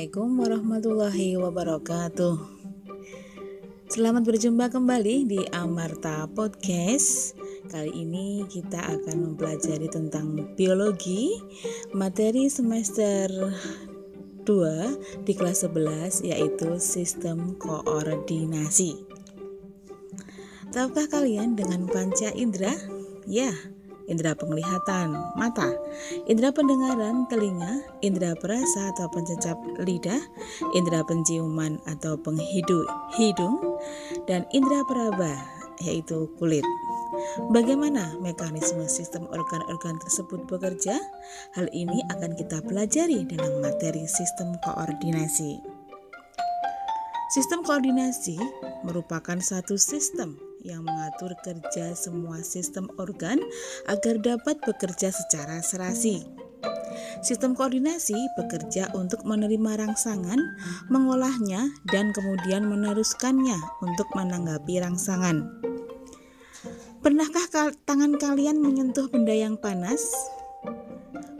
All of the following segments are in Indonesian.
Assalamualaikum warahmatullahi wabarakatuh. Selamat berjumpa kembali di Amarta Podcast. Kali ini kita akan mempelajari tentang biologi, materi semester 2 di kelas 11 yaitu sistem koordinasi. Tahukah kalian dengan panca indera? Ya, indera penglihatan mata, indera pendengaran telinga, indera perasa atau pencecap lidah, indera penciuman atau penghidu hidung, dan indera peraba yaitu kulit. Bagaimana mekanisme sistem organ-organ tersebut bekerja? Hal ini akan kita pelajari dalam materi sistem koordinasi. Sistem koordinasi merupakan satu sistem yang mengatur kerja semua sistem organ agar dapat bekerja secara serasi. Sistem koordinasi bekerja untuk menerima rangsangan, mengolahnya, dan kemudian meneruskannya untuk menanggapi rangsangan. Pernahkah tangan kalian menyentuh benda yang panas?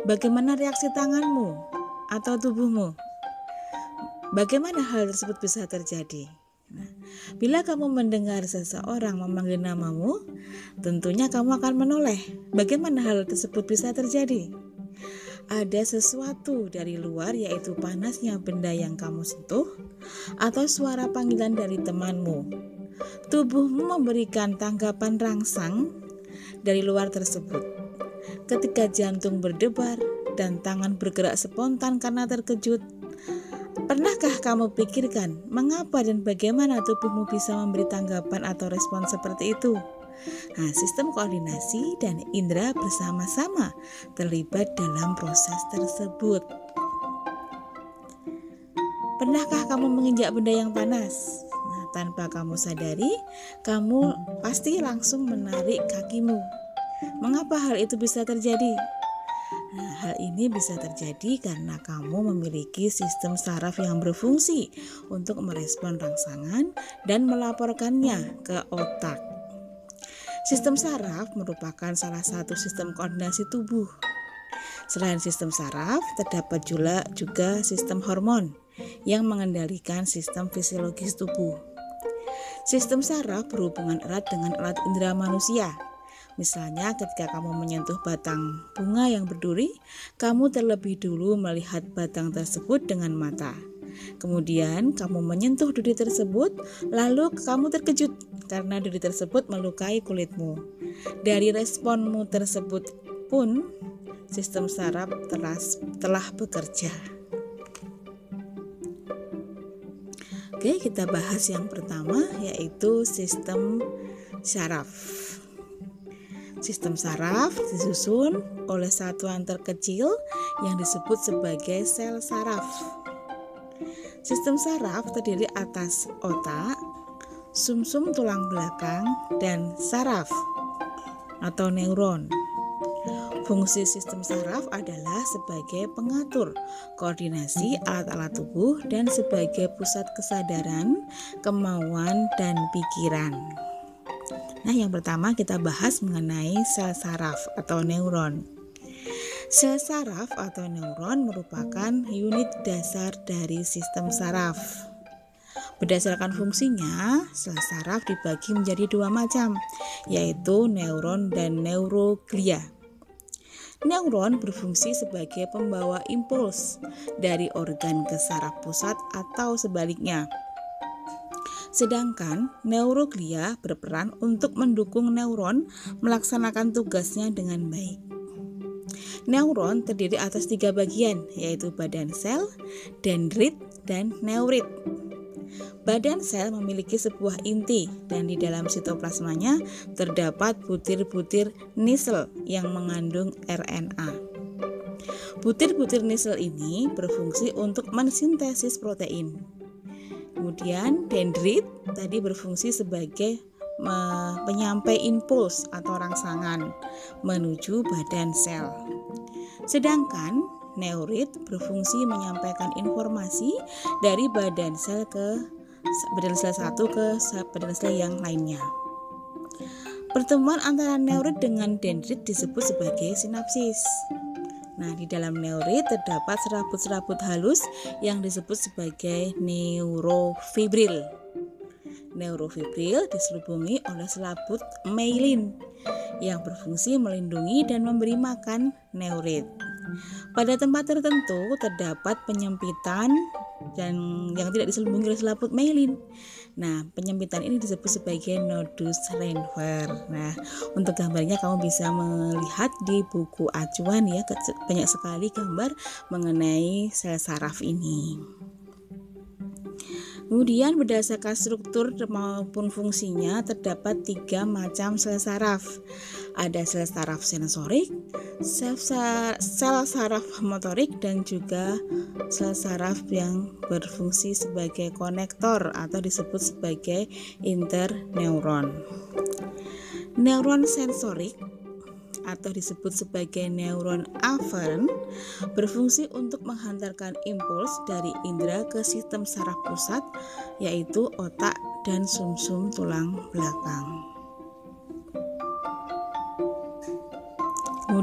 Bagaimana reaksi tanganmu atau tubuhmu? Bagaimana hal tersebut bisa terjadi? Nah, bila kamu mendengar seseorang memanggil namamu, tentunya kamu akan menoleh. Bagaimana hal tersebut bisa terjadi? Ada sesuatu dari luar, yaitu panasnya benda yang kamu sentuh, atau suara panggilan dari temanmu. Tubuhmu memberikan tanggapan rangsang dari luar tersebut. Ketika jantung berdebar dan tangan bergerak spontan karena terkejut, Pernahkah kamu pikirkan mengapa dan bagaimana tubuhmu bisa memberi tanggapan atau respon seperti itu? Nah, sistem koordinasi dan indera bersama-sama terlibat dalam proses tersebut. Pernahkah kamu menginjak benda yang panas? Nah, tanpa kamu sadari, kamu pasti langsung menarik kakimu. Mengapa hal itu bisa terjadi? Nah, hal ini bisa terjadi karena kamu memiliki sistem saraf yang berfungsi untuk merespon rangsangan dan melaporkannya ke otak. Sistem saraf merupakan salah satu sistem koordinasi tubuh. Selain sistem saraf, terdapat juga, juga sistem hormon yang mengendalikan sistem fisiologis tubuh. Sistem saraf berhubungan erat dengan alat indera manusia, Misalnya ketika kamu menyentuh batang bunga yang berduri, kamu terlebih dulu melihat batang tersebut dengan mata. Kemudian kamu menyentuh duri tersebut, lalu kamu terkejut karena duri tersebut melukai kulitmu. Dari responmu tersebut pun sistem saraf telah, telah bekerja. Oke, kita bahas yang pertama yaitu sistem saraf. Sistem saraf disusun oleh satuan terkecil yang disebut sebagai sel saraf. Sistem saraf terdiri atas otak, sumsum -sum tulang belakang, dan saraf atau neuron. Fungsi sistem saraf adalah sebagai pengatur koordinasi alat-alat tubuh dan sebagai pusat kesadaran, kemauan, dan pikiran. Nah, yang pertama kita bahas mengenai sel saraf atau neuron. Sel saraf atau neuron merupakan unit dasar dari sistem saraf. Berdasarkan fungsinya, sel saraf dibagi menjadi dua macam, yaitu neuron dan neuroglia. Neuron berfungsi sebagai pembawa impuls dari organ ke saraf pusat atau sebaliknya. Sedangkan neuroglia berperan untuk mendukung neuron melaksanakan tugasnya dengan baik. Neuron terdiri atas tiga bagian, yaitu badan sel, dendrit, dan neurit. Badan sel memiliki sebuah inti dan di dalam sitoplasmanya terdapat butir-butir nisel yang mengandung RNA. Butir-butir nisel ini berfungsi untuk mensintesis protein. Kemudian dendrit tadi berfungsi sebagai penyampai impuls atau rangsangan menuju badan sel. Sedangkan neurit berfungsi menyampaikan informasi dari badan sel ke badan sel satu ke badan sel yang lainnya. Pertemuan antara neurit dengan dendrit disebut sebagai sinapsis. Nah, di dalam neurit terdapat serabut-serabut halus yang disebut sebagai neurofibril. Neurofibril diselubungi oleh selaput myelin yang berfungsi melindungi dan memberi makan neurit. Pada tempat tertentu terdapat penyempitan dan yang tidak diselubungi oleh selaput myelin. Nah, penyempitan ini disebut sebagai nodus Reinfer. Nah, untuk gambarnya kamu bisa melihat di buku acuan ya, banyak sekali gambar mengenai sel saraf ini. Kemudian berdasarkan struktur maupun fungsinya terdapat tiga macam sel saraf. Ada sel saraf sensorik, sel, sel saraf motorik dan juga sel saraf yang berfungsi sebagai konektor atau disebut sebagai interneuron. Neuron sensorik atau disebut sebagai neuron aferen berfungsi untuk menghantarkan impuls dari indera ke sistem saraf pusat yaitu otak dan sumsum -sum tulang belakang.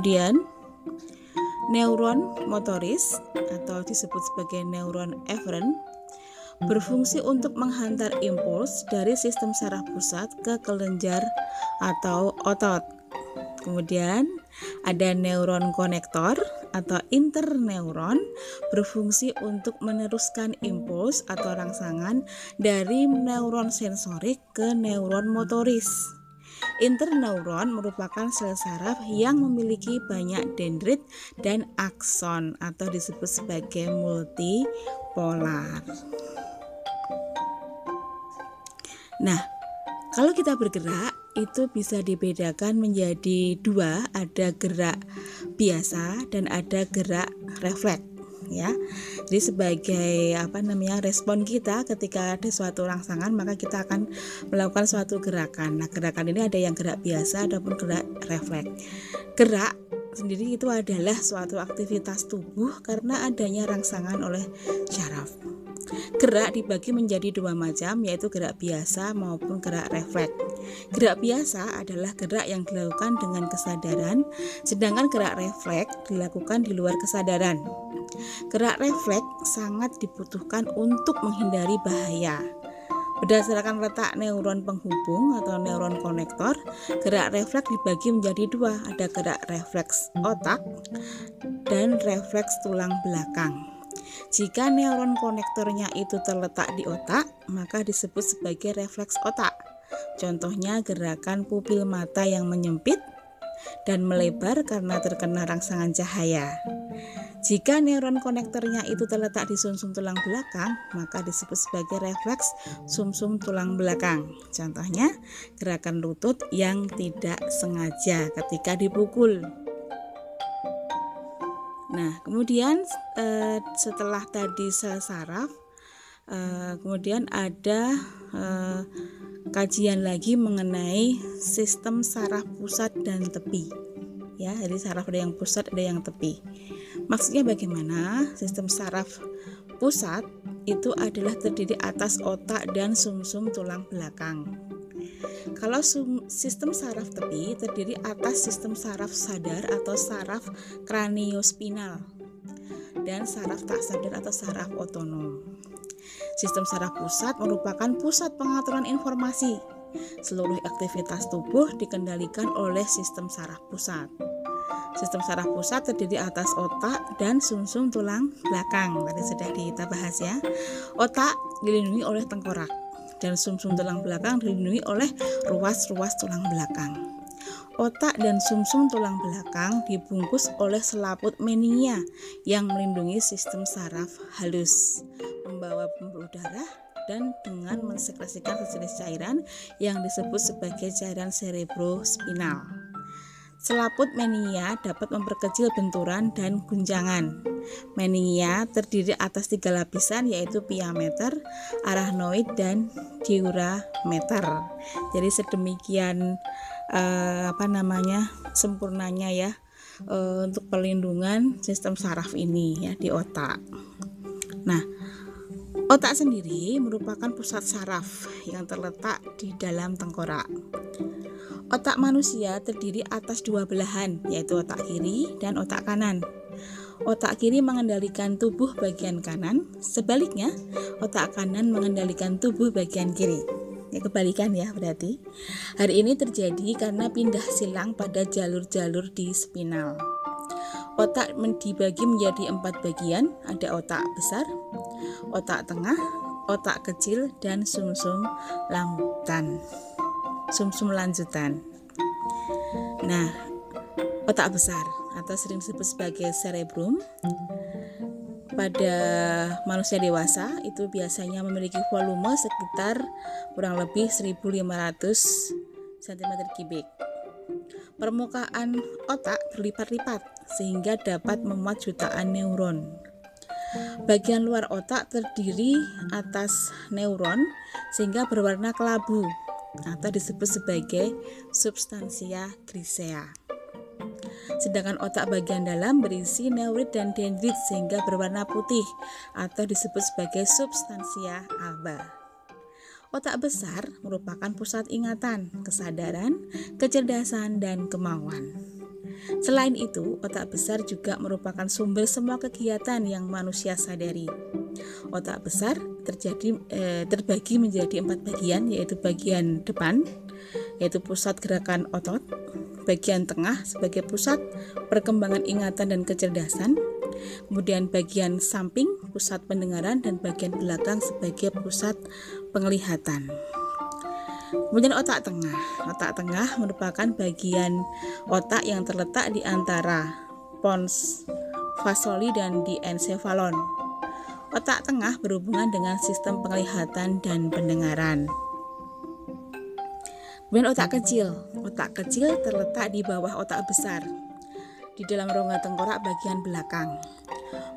Kemudian neuron motoris atau disebut sebagai neuron eferen berfungsi untuk menghantar impuls dari sistem saraf pusat ke kelenjar atau otot Kemudian ada neuron konektor atau interneuron berfungsi untuk meneruskan impuls atau rangsangan dari neuron sensorik ke neuron motoris. Interneuron merupakan sel saraf yang memiliki banyak dendrit dan akson atau disebut sebagai multipolar. Nah, kalau kita bergerak itu bisa dibedakan menjadi dua, ada gerak biasa dan ada gerak refleks ya. Jadi sebagai apa namanya respon kita ketika ada suatu rangsangan maka kita akan melakukan suatu gerakan. Nah, gerakan ini ada yang gerak biasa ataupun gerak refleks. Gerak sendiri itu adalah suatu aktivitas tubuh karena adanya rangsangan oleh syaraf. Gerak dibagi menjadi dua macam yaitu gerak biasa maupun gerak refleks. Gerak biasa adalah gerak yang dilakukan dengan kesadaran, sedangkan gerak refleks dilakukan di luar kesadaran. Gerak refleks sangat dibutuhkan untuk menghindari bahaya. Berdasarkan letak neuron penghubung atau neuron konektor, gerak refleks dibagi menjadi dua, ada gerak refleks otak dan refleks tulang belakang. Jika neuron konektornya itu terletak di otak, maka disebut sebagai refleks otak. Contohnya gerakan pupil mata yang menyempit dan melebar karena terkena rangsangan cahaya. Jika neuron konektornya itu terletak di sumsum -sum tulang belakang, maka disebut sebagai refleks sumsum -sum tulang belakang. Contohnya, gerakan lutut yang tidak sengaja ketika dipukul. Nah, kemudian eh, setelah tadi sel saraf, eh, kemudian ada eh, kajian lagi mengenai sistem saraf pusat dan tepi. Ya, jadi saraf ada yang pusat, ada yang tepi. Maksudnya bagaimana? Sistem saraf pusat itu adalah terdiri atas otak dan sumsum -sum tulang belakang. Kalau sistem saraf tepi terdiri atas sistem saraf sadar atau saraf kraniospinal dan saraf tak sadar atau saraf otonom. Sistem saraf pusat merupakan pusat pengaturan informasi. Seluruh aktivitas tubuh dikendalikan oleh sistem saraf pusat. Sistem saraf pusat terdiri atas otak dan sumsum -sum tulang belakang. Tadi sudah kita bahas ya. Otak dilindungi oleh tengkorak dan sumsum -sum tulang belakang dilindungi oleh ruas-ruas tulang belakang. Otak dan sumsum -sum tulang belakang dibungkus oleh selaput menia yang melindungi sistem saraf halus, membawa pembuluh darah dan dengan mensekresikan sejenis cairan yang disebut sebagai cairan cerebrospinal. Selaput menia dapat memperkecil benturan dan guncangan. Menia terdiri atas tiga lapisan yaitu piameter, arachnoid, dan diurameter. Jadi sedemikian eh, apa namanya sempurnanya ya eh, untuk perlindungan sistem saraf ini ya di otak. Nah, otak sendiri merupakan pusat saraf yang terletak di dalam tengkorak. Otak manusia terdiri atas dua belahan, yaitu otak kiri dan otak kanan. Otak kiri mengendalikan tubuh bagian kanan, sebaliknya otak kanan mengendalikan tubuh bagian kiri. Ya, kebalikan ya berarti. Hari ini terjadi karena pindah silang pada jalur-jalur di spinal. Otak dibagi menjadi empat bagian, ada otak besar, otak tengah, otak kecil, dan sumsum -sum lanjutan. Sumsum -sum lanjutan. Nah, otak besar atau sering disebut sebagai cerebrum pada manusia dewasa itu biasanya memiliki volume sekitar kurang lebih 1500 cm3. Permukaan otak berlipat-lipat sehingga dapat memuat jutaan neuron. Bagian luar otak terdiri atas neuron sehingga berwarna kelabu atau disebut sebagai substansia grisea. Sedangkan otak bagian dalam berisi neurit dan dendrit sehingga berwarna putih atau disebut sebagai substansia alba. Otak besar merupakan pusat ingatan, kesadaran, kecerdasan, dan kemauan. Selain itu, otak besar juga merupakan sumber semua kegiatan yang manusia sadari. Otak besar terjadi eh, terbagi menjadi empat bagian, yaitu bagian depan, yaitu pusat gerakan otot, bagian tengah sebagai pusat perkembangan ingatan dan kecerdasan, kemudian bagian samping pusat pendengaran dan bagian belakang sebagai pusat penglihatan. Kemudian otak tengah. Otak tengah merupakan bagian otak yang terletak di antara pons fasoli dan di encephalon. Otak tengah berhubungan dengan sistem penglihatan dan pendengaran. Kemudian otak kecil. Otak kecil terletak di bawah otak besar di dalam rongga tengkorak bagian belakang.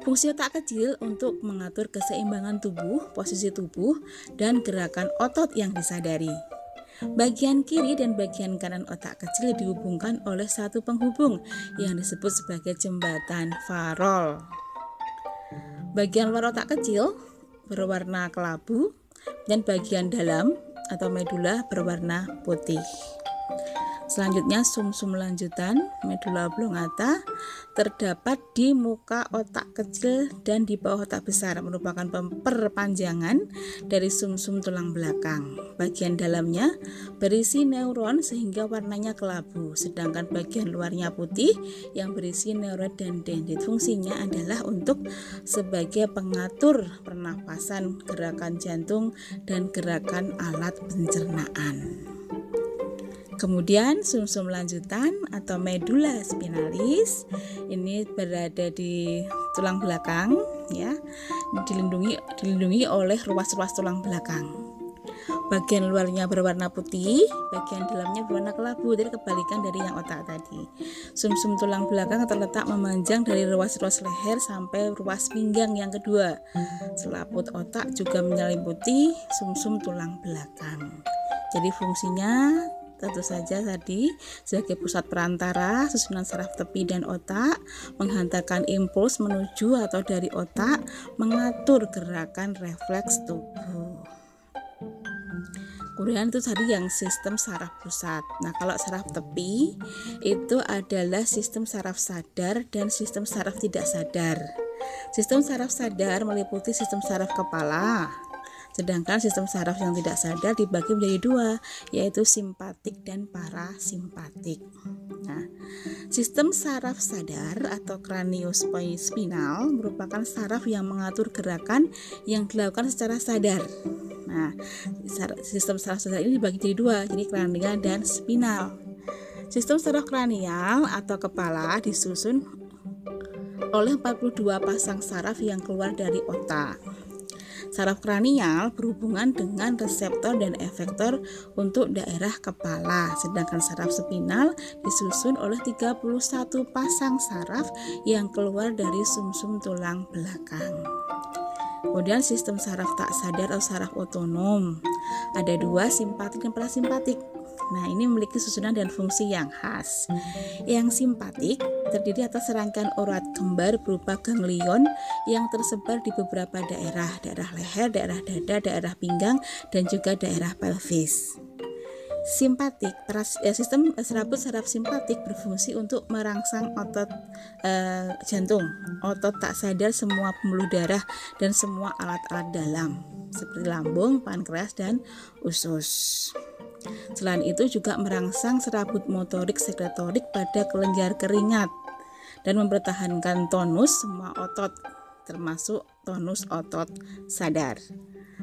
Fungsi otak kecil untuk mengatur keseimbangan tubuh, posisi tubuh, dan gerakan otot yang disadari. Bagian kiri dan bagian kanan otak kecil dihubungkan oleh satu penghubung yang disebut sebagai jembatan farol. Bagian luar otak kecil berwarna kelabu dan bagian dalam atau medula berwarna putih. Selanjutnya sumsum -sum lanjutan medula oblongata terdapat di muka otak kecil dan di bawah otak besar merupakan perpanjangan dari sumsum -sum tulang belakang. Bagian dalamnya berisi neuron sehingga warnanya kelabu, sedangkan bagian luarnya putih yang berisi neuron dan dendrit. Fungsinya adalah untuk sebagai pengatur pernapasan, gerakan jantung dan gerakan alat pencernaan. Kemudian sumsum -sum lanjutan atau medula spinalis ini berada di tulang belakang ya, dilindungi dilindungi oleh ruas-ruas tulang belakang. Bagian luarnya berwarna putih, bagian dalamnya berwarna kelabu, jadi kebalikan dari yang otak tadi. Sumsum -sum tulang belakang terletak memanjang dari ruas-ruas leher sampai ruas pinggang yang kedua. Selaput otak juga menyelimuti sumsum -sum tulang belakang. Jadi fungsinya tentu saja tadi sebagai pusat perantara susunan saraf tepi dan otak menghantarkan impuls menuju atau dari otak mengatur gerakan refleks tubuh. Kemudian itu tadi yang sistem saraf pusat. Nah, kalau saraf tepi itu adalah sistem saraf sadar dan sistem saraf tidak sadar. Sistem saraf sadar meliputi sistem saraf kepala, Sedangkan sistem saraf yang tidak sadar dibagi menjadi dua, yaitu simpatik dan parasimpatik. Nah, sistem saraf sadar atau kraniospinal merupakan saraf yang mengatur gerakan yang dilakukan secara sadar. Nah, sistem saraf sadar ini dibagi jadi dua, jadi kranial dan spinal. Sistem saraf kranial atau kepala disusun oleh 42 pasang saraf yang keluar dari otak. Saraf kranial berhubungan dengan reseptor dan efektor untuk daerah kepala, sedangkan saraf spinal disusun oleh 31 pasang saraf yang keluar dari sumsum -sum tulang belakang. Kemudian sistem saraf tak sadar atau saraf otonom. Ada dua simpatik dan parasimpatik. Nah, ini memiliki susunan dan fungsi yang khas. Yang simpatik terdiri atas serangkaian urat kembar berupa ganglion yang tersebar di beberapa daerah, daerah leher, daerah dada, daerah pinggang, dan juga daerah pelvis. simpatik eh, sistem serabut saraf simpatik berfungsi untuk merangsang otot eh, jantung. Otot tak sadar semua pembuluh darah dan semua alat-alat dalam seperti lambung pankreas dan usus. Selain itu juga merangsang serabut motorik sekretorik pada kelenjar keringat dan mempertahankan tonus semua otot termasuk tonus otot sadar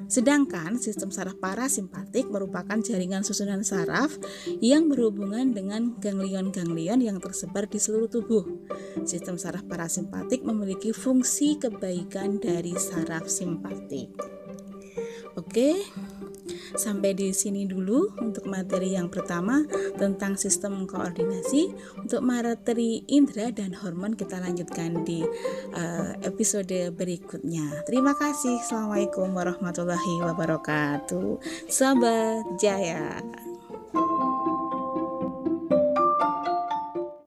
Sedangkan sistem saraf parasimpatik merupakan jaringan susunan saraf yang berhubungan dengan ganglion-ganglion yang tersebar di seluruh tubuh. Sistem saraf parasimpatik memiliki fungsi kebaikan dari saraf simpatik. Oke. Sampai di sini dulu untuk materi yang pertama tentang sistem koordinasi. Untuk materi indera dan hormon kita lanjutkan di uh, episode berikutnya. Terima kasih. Assalamualaikum warahmatullahi wabarakatuh. Sahabat Jaya.